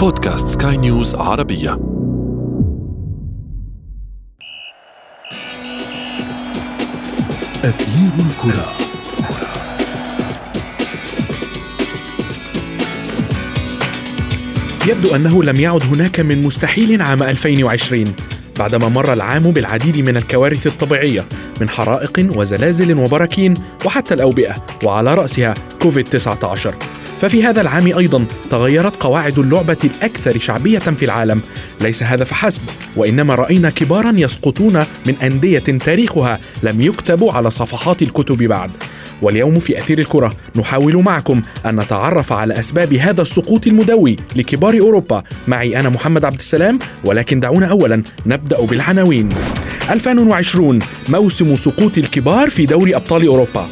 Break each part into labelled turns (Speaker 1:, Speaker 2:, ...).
Speaker 1: بودكاست سكاي نيوز عربية.
Speaker 2: أثير الكرة.
Speaker 3: يبدو أنه لم يعد هناك من مستحيل عام 2020 بعدما مر العام بالعديد من الكوارث الطبيعية من حرائق وزلازل وبراكين وحتى الأوبئة وعلى رأسها كوفيد 19 ففي هذا العام أيضا تغيرت قواعد اللعبة الأكثر شعبية في العالم. ليس هذا فحسب وإنما رأينا كبارا يسقطون من أندية تاريخها لم يكتبوا على صفحات الكتب بعد. واليوم في أثير الكرة نحاول معكم أن نتعرف على أسباب هذا السقوط المدوي لكبار أوروبا. معي أنا محمد عبد السلام ولكن دعونا أولا نبدأ بالعناوين. 2020 موسم سقوط الكبار في دوري أبطال أوروبا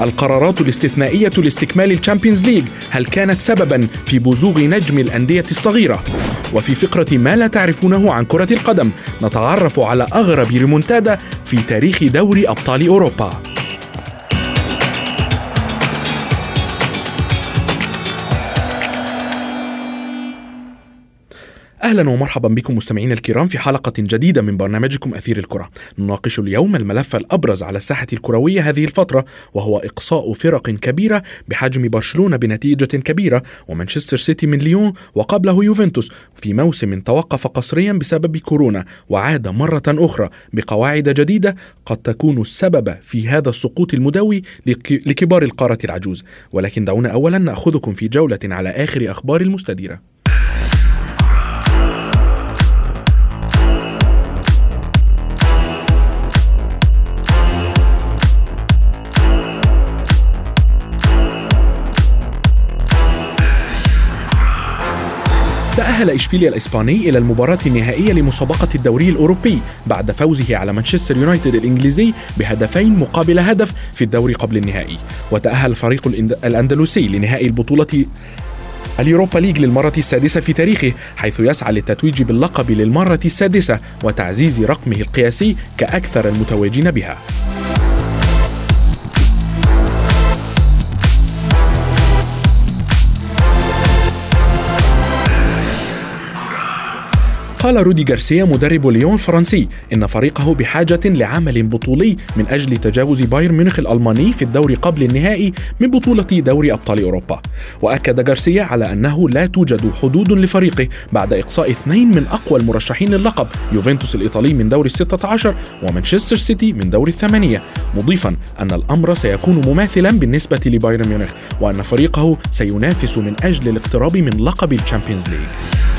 Speaker 3: القرارات الاستثنائية لاستكمال ال Champions League هل كانت سببا في بزوغ نجم الأندية الصغيرة؟ وفي فقرة ما لا تعرفونه عن كرة القدم نتعرف على أغرب ريمونتادا في تاريخ دوري أبطال أوروبا أهلا ومرحبا بكم مستمعينا الكرام في حلقة جديدة من برنامجكم أثير الكرة. نناقش اليوم الملف الأبرز على الساحة الكروية هذه الفترة وهو إقصاء فرق كبيرة بحجم برشلونة بنتيجة كبيرة ومانشستر سيتي من ليون وقبله يوفنتوس في موسم توقف قسريا بسبب كورونا وعاد مرة أخرى بقواعد جديدة قد تكون السبب في هذا السقوط المدوي لكبار القارة العجوز. ولكن دعونا اولا نأخذكم في جولة على آخر أخبار المستديرة. تأهل إشبيليا الإسباني إلى المباراة النهائية لمسابقة الدوري الأوروبي بعد فوزه على مانشستر يونايتد الإنجليزي بهدفين مقابل هدف في الدوري قبل النهائي. وتأهل الفريق الأندلسي لنهائي البطولة اليوروبا ليج للمرة السادسة في تاريخه حيث يسعى للتتويج باللقب للمرة السادسة وتعزيز رقمه القياسي كأكثر المتوجين بها. قال رودي غارسيا مدرب ليون الفرنسي إن فريقه بحاجة لعمل بطولي من أجل تجاوز بايرن ميونخ الألماني في الدور قبل النهائي من بطولة دوري أبطال أوروبا. وأكد غارسيا على أنه لا توجد حدود لفريقه بعد إقصاء اثنين من أقوى المرشحين للقب يوفنتوس الإيطالي من دور الستة عشر ومانشستر سيتي من دور الثمانية. مضيفا أن الأمر سيكون مماثلا بالنسبة لبايرن ميونخ وأن فريقه سينافس من أجل الاقتراب من لقب ال Champions League.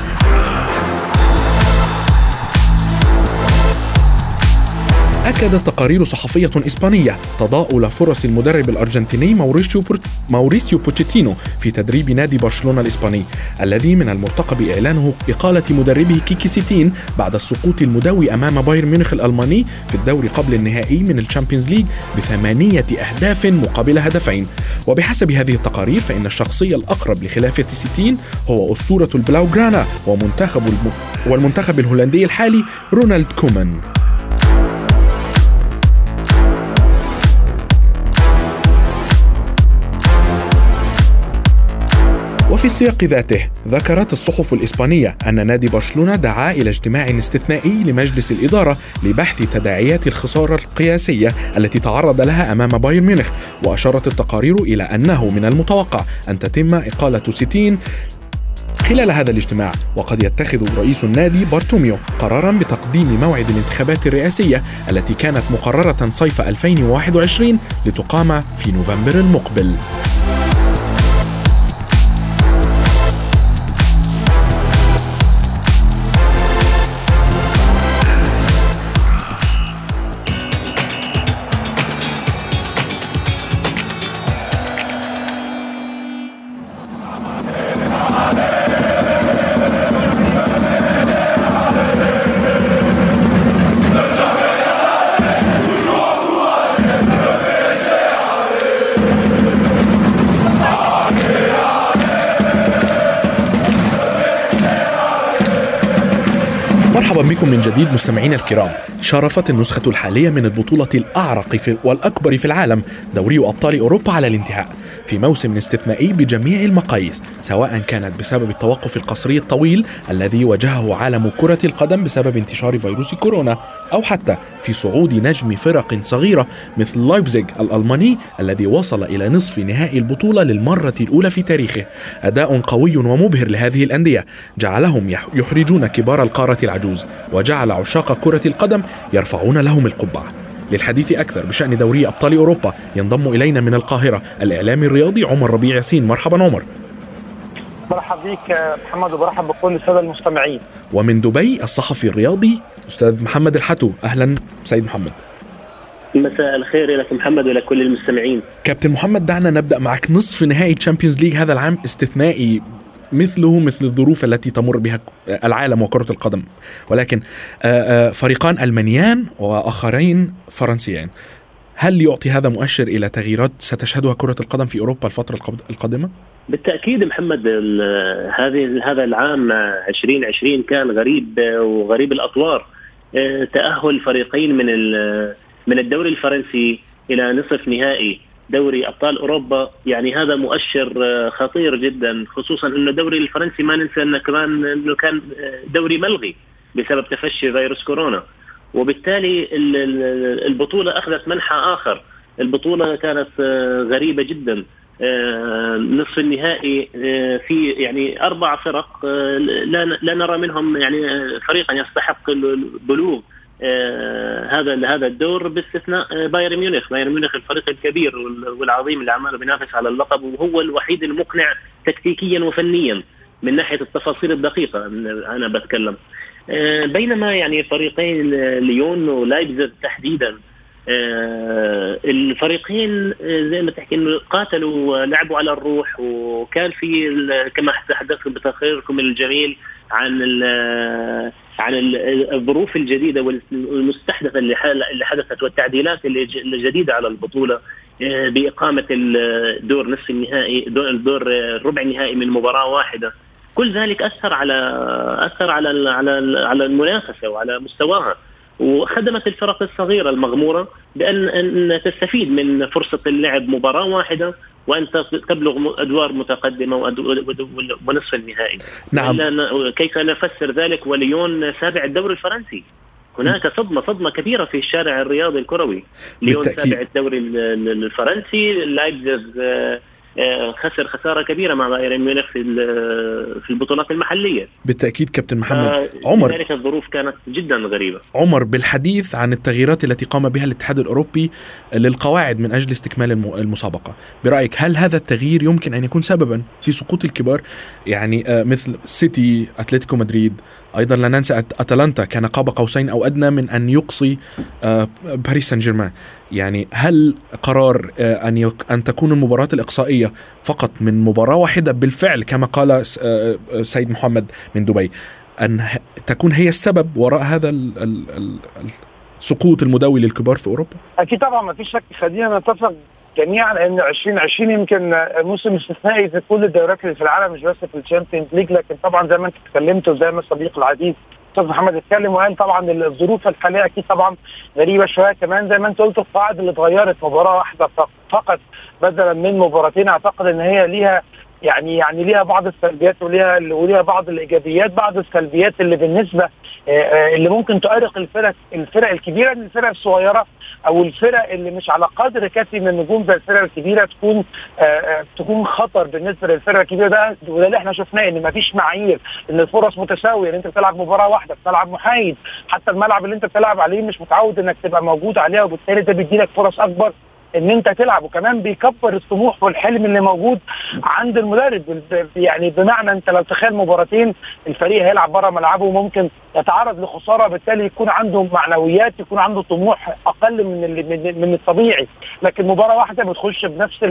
Speaker 3: أكدت تقارير صحفية إسبانية تضاؤل فرص المدرب الأرجنتيني موريسيو موريسيو بوتشيتينو في تدريب نادي برشلونة الإسباني الذي من المرتقب إعلانه إقالة مدربه كيكي سيتين بعد السقوط المدوي أمام بايرن ميونخ الألماني في الدور قبل النهائي من ال Champions League بثمانية أهداف مقابل هدفين. وبحسب هذه التقارير فإن الشخصية الأقرب لخلافة سيتين هو أسطورة البلوغرانا ومنتخب الم... والمنتخب الهولندي الحالي رونالد كومان. وفي السياق ذاته ذكرت الصحف الإسبانية أن نادي برشلونة دعا إلى اجتماع استثنائي لمجلس الإدارة لبحث تداعيات الخسارة القياسية التي تعرض لها أمام بايرن ميونخ وأشارت التقارير إلى أنه من المتوقع أن تتم إقالة سيتين خلال هذا الاجتماع وقد يتخذ رئيس النادي بارتوميو قرارا بتقديم موعد الانتخابات الرئاسية التي كانت مقررة صيف 2021 لتقام في نوفمبر المقبل. بكم من جديد مستمعينا الكرام شرفت النسخة الحالية من البطولة الأعرق في والأكبر في العالم دوري أبطال أوروبا على الانتهاء في موسم استثنائي بجميع المقاييس سواء كانت بسبب التوقف القصري الطويل الذي واجهه عالم كرة القدم بسبب انتشار فيروس كورونا أو حتى في صعود نجم فرق صغيرة مثل لايبزيغ الألماني الذي وصل إلى نصف نهائي البطولة للمرة الأولى في تاريخه. أداء قوي ومبهر لهذه الأندية جعلهم يحرجون كبار القارة العجوز وجعل عشاق كرة القدم يرفعون لهم القبعة. للحديث أكثر بشأن دوري أبطال أوروبا ينضم إلينا من القاهرة الإعلامي الرياضي عمر ربيع ياسين. مرحبا عمر.
Speaker 2: مرحبا بك محمد وبرحب بكل السادة المستمعين.
Speaker 3: ومن دبي الصحفي الرياضي أستاذ محمد الحتو. أهلا سيد محمد.
Speaker 4: مساء الخير لك محمد ولكل المستمعين.
Speaker 3: كابتن محمد دعنا نبدأ معك نصف نهائي Champions League هذا العام استثنائي مثله مثل الظروف التي تمر بها العالم وكرة القدم. ولكن فريقان ألمانيان وآخرين فرنسيين. هل يعطي هذا مؤشر إلى تغييرات ستشهدها كرة القدم في أوروبا الفترة القادمة؟
Speaker 4: بالتأكيد محمد هذه هذا العام 2020 كان غريب وغريب الأطوار. تأهل فريقين من من الدوري الفرنسي إلى نصف نهائي. دوري أبطال أوروبا. يعني هذا مؤشر خطير جدا خصوصا إنه الدوري الفرنسي ما ننسى إنه كمان إنه كان دوري ملغي بسبب تفشي فيروس كورونا. وبالتالي البطولة أخذت منحى آخر. البطولة كانت غريبة جدا. نصف النهائي في يعني أربع فرق لا لا نرى منهم يعني فريقا يستحق البلوغ. هذا هذا الدور باستثناء بايرن ميونخ، بايرن ميونخ الفريق الكبير والعظيم اللي عماله بينافس على اللقب وهو الوحيد المقنع تكتيكيا وفنيا من ناحية التفاصيل الدقيقة أنا بتكلم. بينما يعني فريقين ليون ولايبزيغ تحديدا الفريقين زي ما تحكي إنه قاتلوا ولعبوا على الروح وكان في كما تحدثتم بتقريركم الجميل عن عن الظروف الجديدة والمستحدثه اللي حدثت والتعديلات الجديده على البطولة بإقامة الدور نصف النهائي دور الربع النهائي من مباراة واحدة. كل ذلك أثر على أثر على على على المنافسة وعلى مستواها. وخدمت الفرق الصغيرة المغمورة بأن أن تستفيد من فرصة اللعب مباراة واحدة وأن تبلغ أدوار متقدمة ونصف النهائي.
Speaker 3: نعم.
Speaker 4: كيف نفسر ذلك؟ وليون سابع الدوري الفرنسي. هناك صدمة صدمة كبيرة في الشارع الرياضي الكروي. ليون
Speaker 3: بالتأكيد.
Speaker 4: سابع الدوري الفرنسي لايبزيغ خسر خسارة كبيرة مع بايرن ميونخ في في البطولات المحلية.
Speaker 3: بالتأكيد كابتن محمد. عمر.
Speaker 4: لذلك الظروف كانت جدا غريبة.
Speaker 3: عمر بالحديث عن التغييرات التي قام بها الاتحاد الأوروبي للقواعد من أجل استكمال المسابقة برأيك هل هذا التغيير يمكن أن يكون سببا في سقوط الكبار؟ يعني مثل سيتي أتلتيكو مدريد أيضا لا ننسى أتلانتا كان قاب قوسين أو أدنى من أن يقصي باريس سان جيرمان. يعني هل قرار أن أن تكون المباراة الإقصائية فقط من مباراة واحدة بالفعل كما قال سيد محمد من دبي أن تكون هي السبب وراء هذا السقوط المدوي للكبار في أوروبا؟
Speaker 2: أكيد طبعا ما فيش شك خلينا نتفق جميعا إن 2020 يمكن موسم استثنائي في كل الدوريات اللي في العالم مش بس في ال Champions League لكن طبعا زي ما أنت اتكلمت وزي ما الصديق العزيز أستاذ محمد أتكلم وقال طبعا الظروف الحالية أكيد طبعا غريبة شوية كمان. زي ما أنت قلت القواعد اللي اتغيرت مباراة واحدة فقط بدلا من مباراتين. أعتقد إن هي ليها يعني يعني ليها بعض السلبيات وليها وليها بعض الإيجابيات بعض السلبيات اللي بالنسبة اللي ممكن تؤرق الفرق الفرق الكبيرة من الفرق الصغيرة أو الفرق اللي مش على قدر كافي من النجوم زي الفرق الكبيرة تكون تكون خطر بالنسبة للفرق الكبيرة. ده وده اللي إحنا شفناه إن مفيش معايير إن الفرص متساوية إن أنت بتلعب مباراة واحدة بتلعب محايد. حتى الملعب اللي أنت بتلعب عليه مش متعود إنك تبقى موجود عليها وبالتالي ده بيديلك فرص أكبر. إن أنت تلعب وكمان بيكبر الطموح والحلم اللي موجود عند المدرب. يعني بمعنى أنت لو تخيل مباراتين الفريق هيلعب بره ملعبه وممكن يتعرض لخسارة بالتالي يكون عنده معنويات يكون عنده طموح أقل من من الطبيعي. لكن مباراة واحدة بتخش بنفس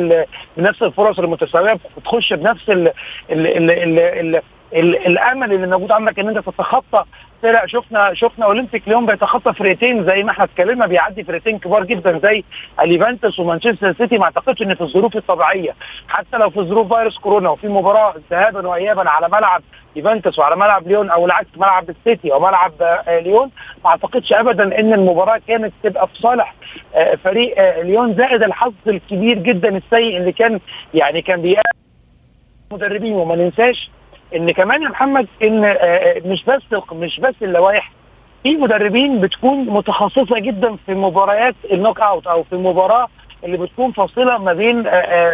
Speaker 2: بنفس الفرص المتساوية بتخش بنفس ال ال ال ال ال الامل اللي موجود عندك ان انت تتخطى فرق. شفنا شفنا أولمبيك اليوم بيتخطى فرقتين زي ما إحنا اتكلمنا بيعدي فرقتين كبار جدا زي اليفانتس ومانشستر سيتي. ما اعتقدش إن في الظروف الطبيعية حتى لو في ظروف فيروس كورونا وفي مباراة ذهابا وايابا على ملعب يوفنتوس وعلى ملعب ليون أو العكس ملعب السيتي أو ملعب آه، ليون ما اعتقدش ابدا إن المباراة كانت تبقى في صالح آه، فريق آه، ليون زائد الحظ الكبير جدا السيء اللي كان يعني كان بيقابل مدربين. وما ننساش إن كمان يا محمد إن مش بس مش بس اللوائح في مدربين بتكون متخصصة جدا في مباريات النوك أوت أو في المباراه اللي بتكون فاصلة ما بين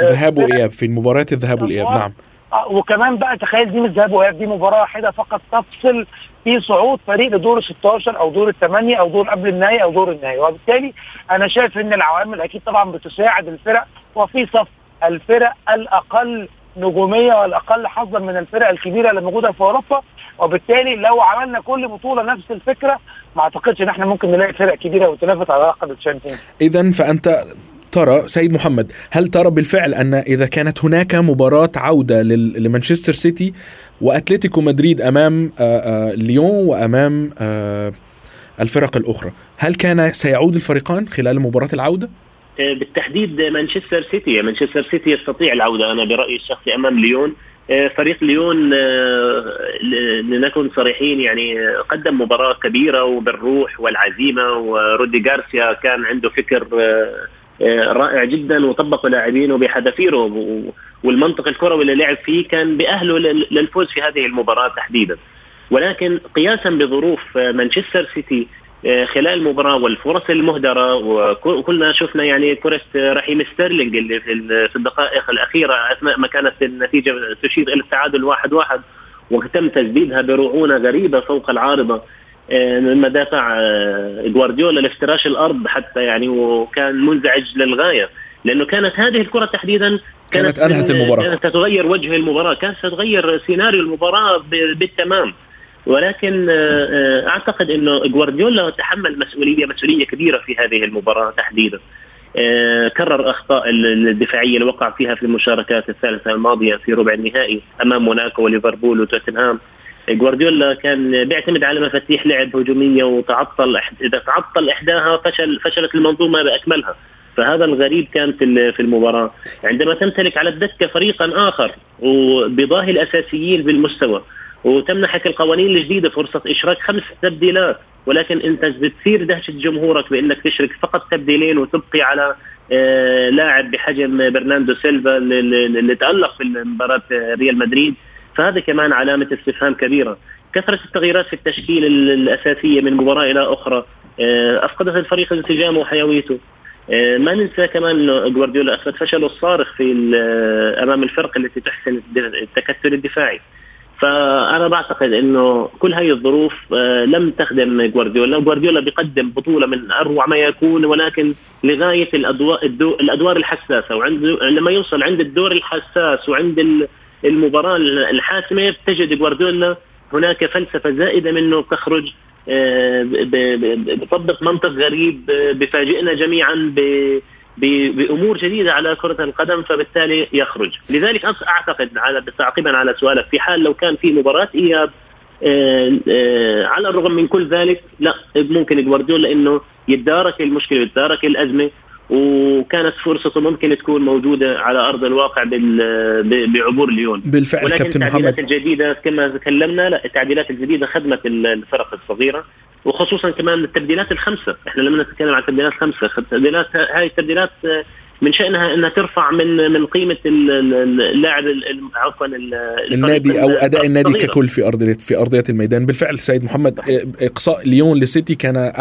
Speaker 3: ذهاب وإياب في المباريات الذهاب والإياب نعم.
Speaker 2: آه، وكمان بقى تخيل دي مش ذهاب وإياب دي مباراة واحدة فقط تفصل في صعود فريق لدور ال 16 أو دور الثمانيه أو دور قبل النهائي أو دور النهائي. وبالتالي أنا شايف إن العوامل أكيد طبعا بتساعد الفرق وفي صف الفرق الأقل نجوميه والأقل حظا من الفرق الكبيرة اللي موجودة في أوروبا وبالتالي لو عملنا كل بطولة نفس الفكرة ما أعتقدش إن إحنا ممكن نلاقي فرق كبيرة وتنافس على لقب ال Champions
Speaker 3: اذا فأنت ترى سيد محمد هل ترى بالفعل أن إذا كانت هناك مباراة عودة لمانشستر سيتي وأتلتيكو مدريد أمام آه، آه، ليون وأمام آه، الفرق الأخرى هل كان سيعود الفريقان خلال مباراة العودة؟
Speaker 4: بالتحديد مانشستر سيتي. مانشستر سيتي يستطيع العودة. أنا برأيي الشخصي أمام ليون. فريق ليون لنكن صريحين يعني قدم مباراة كبيرة وبالروح والعزيمة ورودي غارسيا كان عنده فكر آه، رائع جدا وطبقوا لاعبينه بحذافيره والمنطق الكروي اللي لعب فيه كان بيأهله للفوز في هذه المباراة تحديدا. ولكن قياسا بظروف آه، مانشستر سيتي آه، خلال المباراة والفرص المهدرة وكلنا شفنا يعني كرة رحيم ستيرلينج اللي في الدقائق الأخيرة أثناء ما كانت النتيجة تشير إلى التعادل واحد واحد وتم تسديدها برعونة غريبة فوق العارضة آه، مدافع آه، جوارديولا لافتراش الأرض حتى يعني وكان منزعج للغاية لأنه كانت هذه الكرة تحديدا
Speaker 3: كانت, كانت أنهت المباراة.
Speaker 4: كانت ستغير وجه المباراة كانت ستغير سيناريو المباراة بالتمام. ولكن آه، أعتقد إنه جوارديولا تحمل مسؤولية مسؤولية كبيرة في هذه المباراة تحديدا. كرر أخطاء الدفاعية اللي وقع فيها في المشاركات الثالثة الماضية في ربع النهائي أمام موناكو وليفربول وتوتنهام. جوارديولا كان بيعتمد على مفاتيح لعب هجومية وتعطل إذا تعطل إحداها فشل فشلت المنظومة بأكملها. فهذا الغريب كان في في المباراة. عندما تمتلك على الدكة فريقا آخر وبضاهي الأساسيين بالمستوى وتمنحك القوانين الجديدة فرصة إشراك خمس تبديلات. ولكن انت بتثير دهشة جمهورك بإنك تشرك فقط تبديلين وتبقي على آه لاعب بحجم برناردو سيلفا اللي تالق في مباراه ريال مدريد. فهذا كمان علامة استفهام كبيرة. كثرة التغييرات في التشكيلة الأساسية من مباراة إلى أخرى آه، أفقدت الفريق انسجامه وحيويته. آه، ما ننسى كمان إنه جوارديولا اثبت فشله الصارخ في أمام الفرق التي تحسن التكتل الدفاعي. فأنا بعتقد إنه كل هذه الظروف آه، لم تخدم جوارديولا، جوارديولا بيقدم بطولة من أروع ما يكون ولكن لغاية الادوار الأدوار الحساسة. وعند عندما يوصل عند الدور الحساس وعند المباراة الحاسمة تجد جوارديولا هناك فلسفة زائدة منه. تخرج آه، بطبق منطق غريب بفاجئنا جميعا بأمور جديدة على كرة القدم فبالتالي يخرج، لذلك أعتقد على تعقيبا على سؤالك في حال لو كان في مباراة إياب آه، آه، على الرغم من كل ذلك لا ممكن جوارديولا إنه يتدارك المشكلة يتدارك الأزمة وكانت فرصته ممكن تكون موجودة على أرض الواقع بعبور ليون.
Speaker 3: بالفعل
Speaker 4: ولكن
Speaker 3: كابتن
Speaker 4: التعديلات محمد. الجديدة كما تكلمنا لا التعديلات الجديدة خدمت الفرق الصغيرة. وخصوصا كمان التبديلات الخمسة. إحنا لما نتكلم عن التبديلات الخمسه التبديلات هاي التبديلات من شأنها أنها ترفع من من قيمة اللاعب عفوا
Speaker 3: النادي أو أداء النادي ككل في ارضيه في أرضية الميدان. بالفعل سيد محمد إقصاء ليون لسيتي كان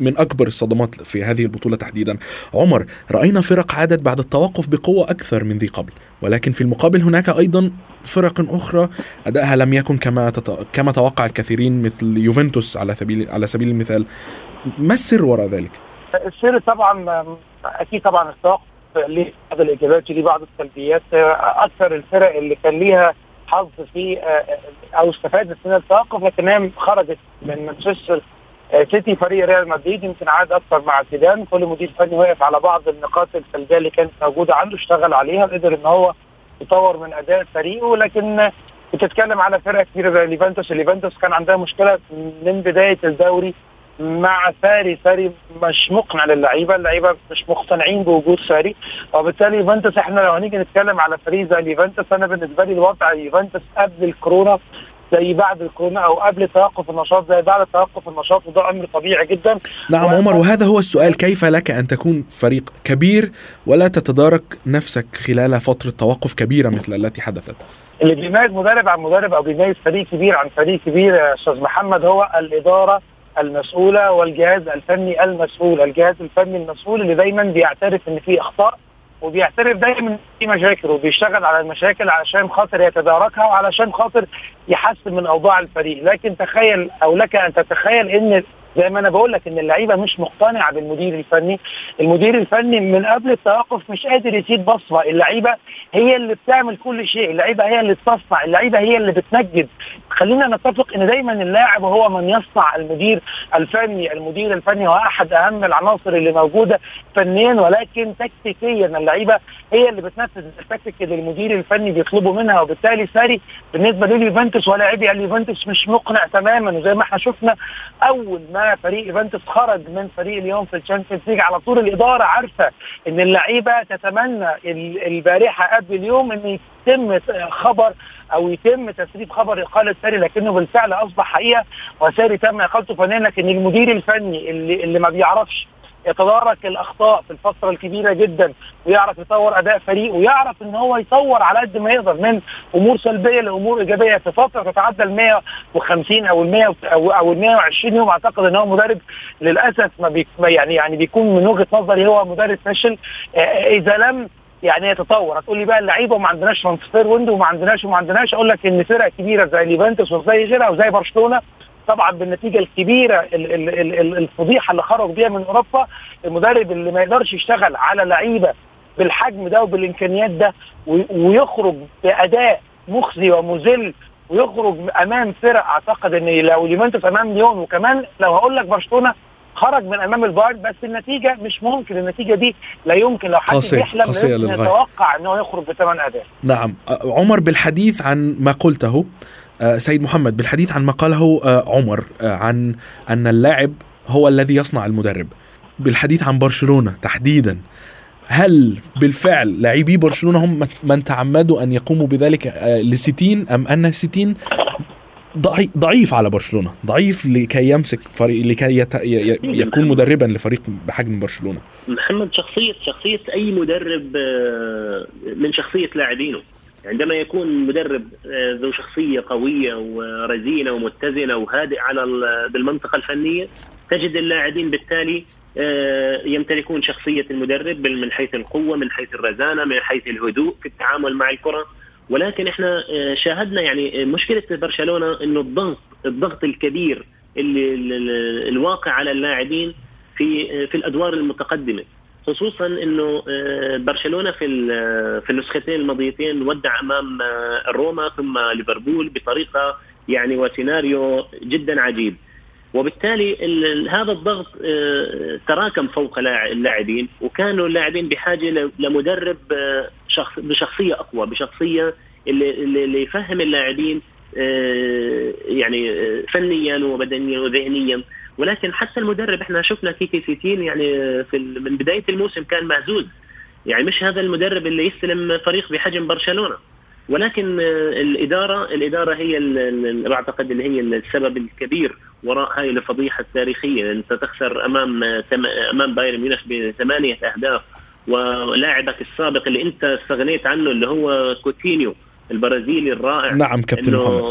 Speaker 3: من أكبر الصدمات في هذه البطولة تحديدا. عمر رأينا فرق عادت بعد التوقف بقوة أكثر من ذي قبل. ولكن في المقابل هناك أيضا فرق أخرى. أدائها لم يكن كما تط... كما توقع الكثيرين مثل يوفنتوس على سبيل على سبيل المثال. ما السر وراء ذلك؟
Speaker 2: السر طبعا أكيد طبعا التوقف. ليه بعض الإجابات ليه بعض السلبيات أكثر الفرق اللي كان ليها حظ في أو استفادت من التوقف لكنها خرجت من مانشستر سيتي فريق ريال مدريد يمكن عاد أكثر مع زيدان. كل مدير فني وقف على بعض النقاط السلبية اللي كانت موجودة عنده اشتغل عليها قدر إن هو يطور من أداء فريقه. لكن بتتكلم على فرقة كبيره زي ليفانتوس. ليفانتوس كان عندها مشكلة من بداية الدوري مع ساري ساري مش مقنع للعيبة اللعيبة مش مقتنعين بوجود ساري وبالتالي يوفنتوس إحنا لو هنيجي نتكلم على فريق زي يوفنتوس أنا بالنسبة لي الوضع يوفنتوس قبل الكورونا زي بعد الكورونا أو قبل توقف النشاط زي بعد توقف النشاط وده أمر طبيعي جدا.
Speaker 3: نعم و... عمر وهذا هو السؤال كيف لك أن تكون فريق كبير ولا تتدارك نفسك خلال فترة توقف كبيرة مثل التي حدثت؟
Speaker 2: اللي بيميز مدرب عن مدرب أو بيميز فريق كبير عن فريق كبير يا أستاذ محمد هو الإدارة المسؤولة والجهاز الفني المسؤول، الجهاز الفني المسؤول اللي دايما بيعترف إن في إخطاء وبيعترف دايما في مشاكل وبيشتغل على المشاكل علشان خاطر يتداركها وعلشان خاطر يحسن من أوضاع الفريق، لكن تخيل أو لك أن تتخيل إن زي ما أنا بقول لك إن اللعيبة مش مقتنعة بالمدير الفني، المدير الفني من قبل التوقف مش قادر يسيب بصمة، اللعيبة هي اللي بتعمل كل شيء، اللعيبة هي اللي بتصنع، اللعيبة هي اللي بتنجد، خلينا نتفق إن دايما اللاعب هو من يصنع المدير الفني، المدير الفني هو أحد أهم العناصر اللي موجودة فنيا ولكن تكتيكيا اللعيبة هي اللي بتنفذ التكتيك اللي المدير الفني بيطلبه منها وبالتالي ساري بالنسبة لليوفنتوس ولاعبي اليوفنتوس مش مقنع تماما وزي ما إحنا شفنا أول ما فريق يوفنتوس خرج من فريق ليون في ال Champions League على طول الإدارة عارفة إن اللعيبة تتمنى البارحة قبل اليوم إن يتم خبر أو يتم تسريب خبر إقالة ساري لكنه بالفعل أصبح حقيقة وساري تم اقالته فنيا لكن المدير الفني اللي اللي ما بيعرفش يتدارك الأخطاء في الفترة الكبيرة جدا ويعرف يطور أداء فريقه ويعرف إن هو يطور على قد ما يقدر من أمور سلبية لأمور إيجابية في فترة تتعدى ال 150 أو ال 100 أو ال 120 يوم. أعتقد إن هو مدرب للأسف ما بي يعني يعني بيكون من وجهة نظري هو مدرب فاشل. إذا لم يعني يتطور. هتقول لي بقى اللعيبة وما عندناش transfer window وما عندناش وما عندناش. أقول لك إن فرق كبيرة زي اليوفنتوس وزي غيرها وزي برشلونة. طبعا بالنتيجة الكبيرة ال ال ال الفضيحة اللي خرج بيها من أوروبا المدرب اللي ما يقدرش يشتغل على لعيبة بالحجم ده وبالإمكانيات ده ويخرج بأداء مخزي ومذل ويخرج امام فرق. أعتقد إن لو ليفانتوس امام ليون وكمان لو هقول لك برشلونة خرج من أمام البايرن بس النتيجة مش ممكن النتيجة دي لا يمكن لو حد يحلم لا يمكن يتوقع ان هو يخرج بثمان أداء.
Speaker 3: نعم. عمر بالحديث عن ما قلته سيد محمد بالحديث عن ما قاله عمر عن أن اللاعب هو الذي يصنع المدرب. بالحديث عن برشلونة تحديدا هل بالفعل لاعبي برشلونة هم من تعمدوا أن يقوموا بذلك لستين أم أن ستين؟ ضعيف على برشلونة. ضعيف لكي يمسك فريق لكي يت... ي... يكون مدربا لفريق بحجم برشلونة.
Speaker 4: محمد شخصيه شخصية أي مدرب من شخصية لاعبينه. عندما يكون مدرب ذو شخصية قوية ورزينة ومتزنة وهادئ على بالمنطقة الفنية تجد اللاعبين بالتالي يمتلكون شخصية المدرب من حيث القوة من حيث الرزانة من حيث الهدوء في التعامل مع الكرة. ولكن إحنا شاهدنا يعني مشكلة برشلونة إنه الضغط الضغط الكبير اللي الواقع على اللاعبين في في الأدوار المتقدمة. خصوصا إنه برشلونة في في النسختين الماضيتين ودع أمام روما ثم ليفربول بطريقة يعني وسيناريو جدا عجيب. وبالتالي هذا الضغط تراكم فوق اللاعبين وكانوا اللاعبين بحاجة لمدرب شخص بشخصية أقوى بشخصية اللي, اللي يفهم اللاعبين يعني فنيا وبدنيا وذهنيا. ولكن حتى المدرب إحنا شفنا كيكي سيتين يعني في من بداية الموسم كان مهزوز. يعني مش هذا المدرب اللي يستلم فريق بحجم برشلونة. ولكن الإدارة الإدارة هي بعتقد اللي هي السبب الكبير وراء هاي الفضيحة التاريخية. أنت تخسر أمام أمام بايرن ميونخ بثمانية أهداف. ولاعبك السابق اللي انت استغنيت عنه اللي هو كوتينيو البرازيلي الرائع.
Speaker 3: نعم كابتن محمد.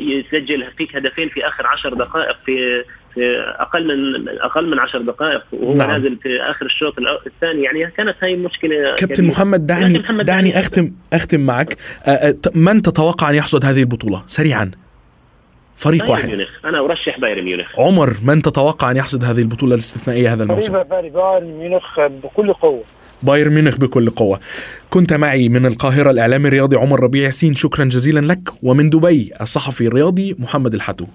Speaker 4: يسجل فيك هدفين في آخر عشر دقائق في في أقل من أقل من 10 دقائق وهو نعم. نازل في آخر الشوط الثاني. يعني كانت هاي المشكلة
Speaker 3: كابتن كبيرة. محمد دعني محمد دعني اختم أختم معك. من تتوقع أن يحصد هذه البطولة؟ سريعا. فريق واحد.
Speaker 4: ميونخ. أنا أرشح بايرن ميونخ.
Speaker 3: عمر من تتوقع أن يحصد هذه البطولة الاستثنائية هذا الموسم؟
Speaker 2: بايرن ميونخ بكل قوة.
Speaker 3: بايرن ميونخ بكل قوة. كنت معي من القاهرة الإعلامي الرياضي عمر ربيع. ياسين شكرا جزيلا لك. ومن دبي الصحفي الرياضي محمد الحتو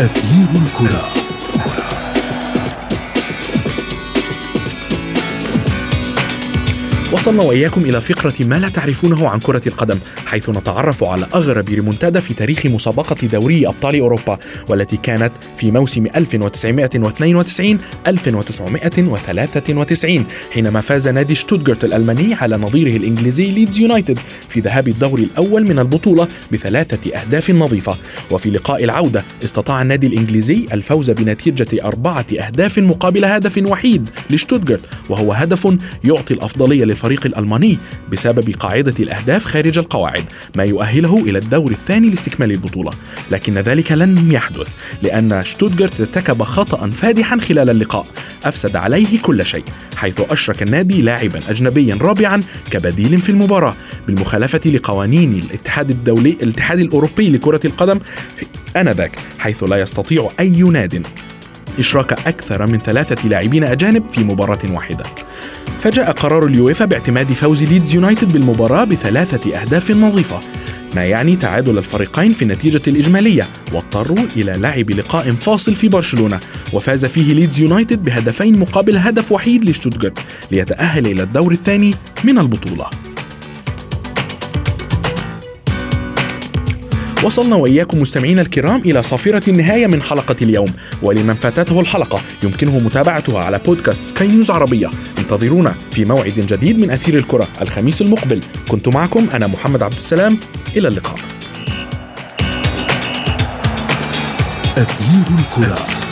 Speaker 1: أثير الكرة.
Speaker 3: وصلنا وإياكم إلى فقرة ما لا تعرفونه عن كرة القدم حيث نتعرف على أغرب ريمونتادا في تاريخ مسابقة دوري أبطال أوروبا والتي كانت في موسم 1992 1993 حينما فاز نادي شتوتغارت الألماني على نظيره الإنجليزي ليدز يونايتد في ذهاب الدور الأول من البطولة بثلاثة أهداف نظيفة. وفي لقاء العودة استطاع النادي الإنجليزي الفوز بنتيجة أربعة أهداف مقابل هدف وحيد لشتوتغارت وهو هدف يعطي الأفضلية للفريق الألماني بسبب قاعدة الأهداف خارج القواعد ما يؤهله إلى الدور الثاني لاستكمال البطولة. لكن ذلك لن يحدث لأن شتوتغارت ارتكب خطأ فادحا خلال اللقاء. أفسد عليه كل شيء حيث أشرك النادي لاعبا أجنبيا رابعا كبديل في المباراة. بالمخالفة لقوانين الاتحاد الدولي الاتحاد الأوروبي لكرة القدم آنذاك حيث لا يستطيع أي ناد إشراك أكثر من ثلاثة لاعبين أجانب في مباراة واحدة. فجاء قرار اليويفا باعتماد فوز ليدز يونايتد بالمباراة بثلاثة أهداف نظيفة ما يعني تعادل الفريقين في النتيجة الإجمالية واضطروا إلى لعب لقاء فاصل في برشلونة وفاز فيه ليدز يونايتد بهدفين مقابل هدف وحيد لشتوتغارت ليتأهل إلى الدور الثاني من البطولة. وصلنا وإياكم مستمعينا الكرام إلى صافرة النهاية من حلقة اليوم. ولمن فاتته الحلقة يمكنه متابعتها على بودكاست سكاي نيوز عربية. انتظرونا في موعد جديد من أثير الكرة الخميس المقبل. كنت معكم أنا محمد عبد السلام. إلى اللقاء.
Speaker 1: أثير الكرة.